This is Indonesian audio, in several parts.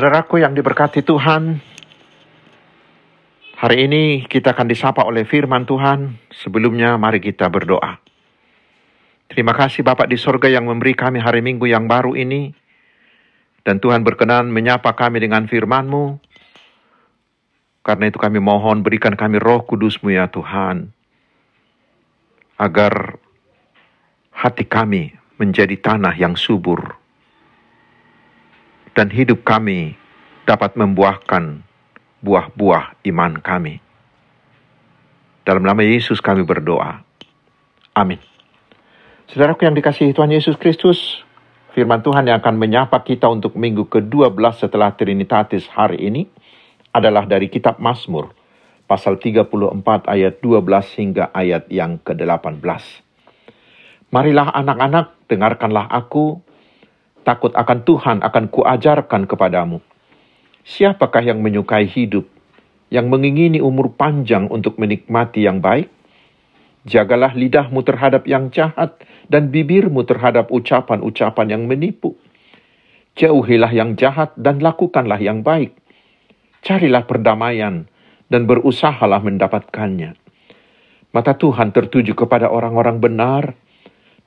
Saudaraku yang diberkati Tuhan, hari ini kita akan disapa oleh firman Tuhan. Sebelumnya mari kita berdoa. Terima kasih Bapak di sorga yang memberi kami hari Minggu yang baru ini. Dan Tuhan berkenan menyapa kami dengan firman-Mu. Karena itu kami mohon berikan kami roh kudus-Mu ya Tuhan. Agar hati kami menjadi tanah yang subur dan hidup kami dapat membuahkan buah-buah iman kami. Dalam nama Yesus kami berdoa. Amin. Saudaraku yang dikasihi Tuhan Yesus Kristus, firman Tuhan yang akan menyapa kita untuk minggu ke-12 setelah Trinitatis hari ini adalah dari kitab Mazmur, pasal 34 ayat 12 hingga ayat yang ke-18. Marilah anak-anak, dengarkanlah aku, takut akan Tuhan akan kuajarkan kepadamu. Siapakah yang menyukai hidup, yang mengingini umur panjang untuk menikmati yang baik? Jagalah lidahmu terhadap yang jahat dan bibirmu terhadap ucapan-ucapan yang menipu. Jauhilah yang jahat dan lakukanlah yang baik. Carilah perdamaian dan berusahalah mendapatkannya. Mata Tuhan tertuju kepada orang-orang benar,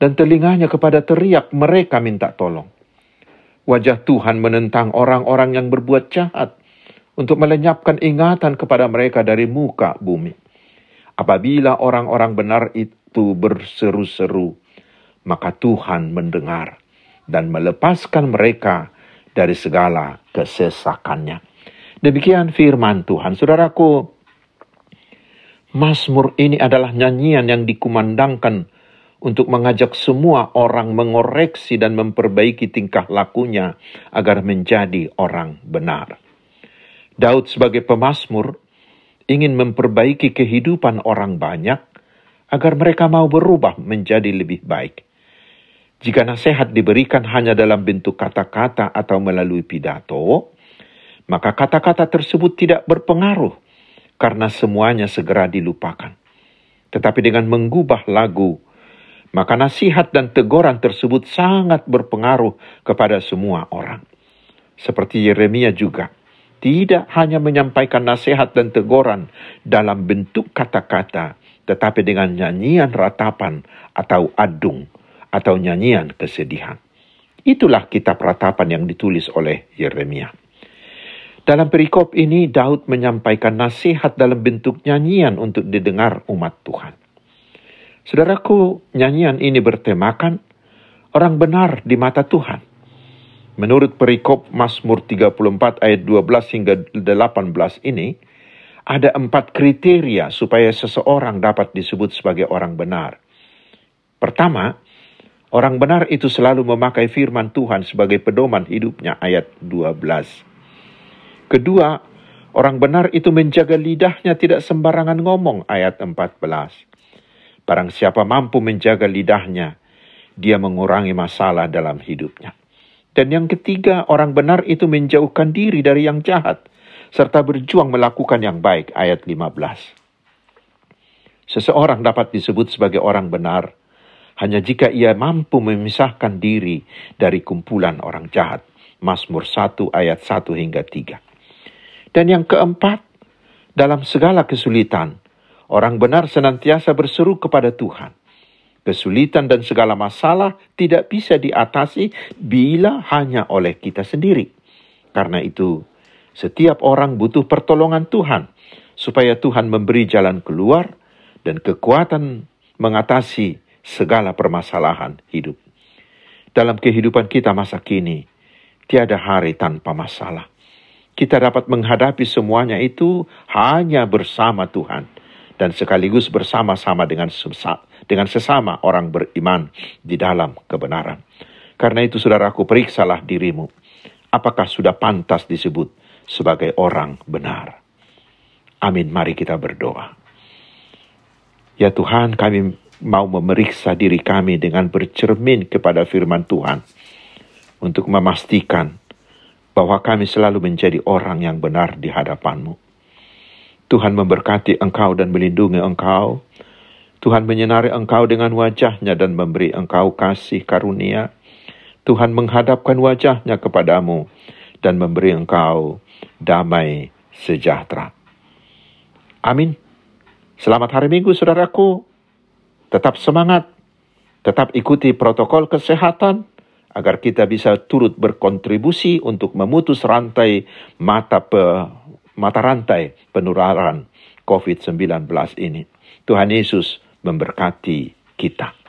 dan telinganya kepada teriak mereka minta tolong. Wajah Tuhan menentang orang-orang yang berbuat jahat untuk melenyapkan ingatan kepada mereka dari muka bumi. Apabila orang-orang benar itu berseru-seru, maka Tuhan mendengar dan melepaskan mereka dari segala kesesakannya. Demikian firman Tuhan. Saudaraku, Mazmur ini adalah nyanyian yang dikumandangkan untuk mengajak semua orang mengoreksi dan memperbaiki tingkah lakunya agar menjadi orang benar. Daud sebagai pemazmur ingin memperbaiki kehidupan orang banyak agar mereka mau berubah menjadi lebih baik. Jika nasihat diberikan hanya dalam bentuk kata-kata atau melalui pidato, maka kata-kata tersebut tidak berpengaruh karena semuanya segera dilupakan. Tetapi dengan mengubah lagu, maka nasihat dan teguran tersebut sangat berpengaruh kepada semua orang. Seperti Yeremia juga, tidak hanya menyampaikan nasihat dan teguran dalam bentuk kata-kata, tetapi dengan nyanyian ratapan atau adung atau nyanyian kesedihan. Itulah kitab ratapan yang ditulis oleh Yeremia. Dalam perikop ini, Daud menyampaikan nasihat dalam bentuk nyanyian untuk didengar umat Tuhan. Saudaraku, nyanyian ini bertemakan orang benar di mata Tuhan. Menurut perikop Mazmur 34 ayat 12 hingga 18 ini, ada empat kriteria supaya seseorang dapat disebut sebagai orang benar. Pertama, orang benar itu selalu memakai firman Tuhan sebagai pedoman hidupnya ayat 12. Kedua, orang benar itu menjaga lidahnya tidak sembarangan ngomong ayat 14. Barang siapa mampu menjaga lidahnya, dia mengurangi masalah dalam hidupnya. Dan yang ketiga, orang benar itu menjauhkan diri dari yang jahat, serta berjuang melakukan yang baik, ayat 15. Seseorang dapat disebut sebagai orang benar hanya jika ia mampu memisahkan diri dari kumpulan orang jahat. Mazmur 1 ayat 1 hingga 3. Dan yang keempat, dalam segala kesulitan, Orang benar senantiasa berseru kepada Tuhan. Kesulitan dan segala masalah tidak bisa diatasi bila hanya oleh kita sendiri. Karena itu, setiap orang butuh pertolongan Tuhan, supaya Tuhan memberi jalan keluar dan kekuatan mengatasi segala permasalahan hidup. Dalam kehidupan kita masa kini, tiada hari tanpa masalah. Kita dapat menghadapi semuanya itu hanya bersama Tuhan dan sekaligus bersama-sama dengan dengan sesama orang beriman di dalam kebenaran. Karena itu saudaraku periksalah dirimu. Apakah sudah pantas disebut sebagai orang benar? Amin. Mari kita berdoa. Ya Tuhan, kami mau memeriksa diri kami dengan bercermin kepada firman Tuhan untuk memastikan bahwa kami selalu menjadi orang yang benar di hadapanmu. Tuhan memberkati engkau dan melindungi engkau. Tuhan menyinari engkau dengan wajahnya dan memberi engkau kasih karunia. Tuhan menghadapkan wajahnya kepadamu dan memberi engkau damai sejahtera. Amin. Selamat hari Minggu, saudaraku. Tetap semangat, tetap ikuti protokol kesehatan agar kita bisa turut berkontribusi untuk memutus rantai mata pe mata rantai penularan COVID-19 ini. Tuhan Yesus memberkati kita.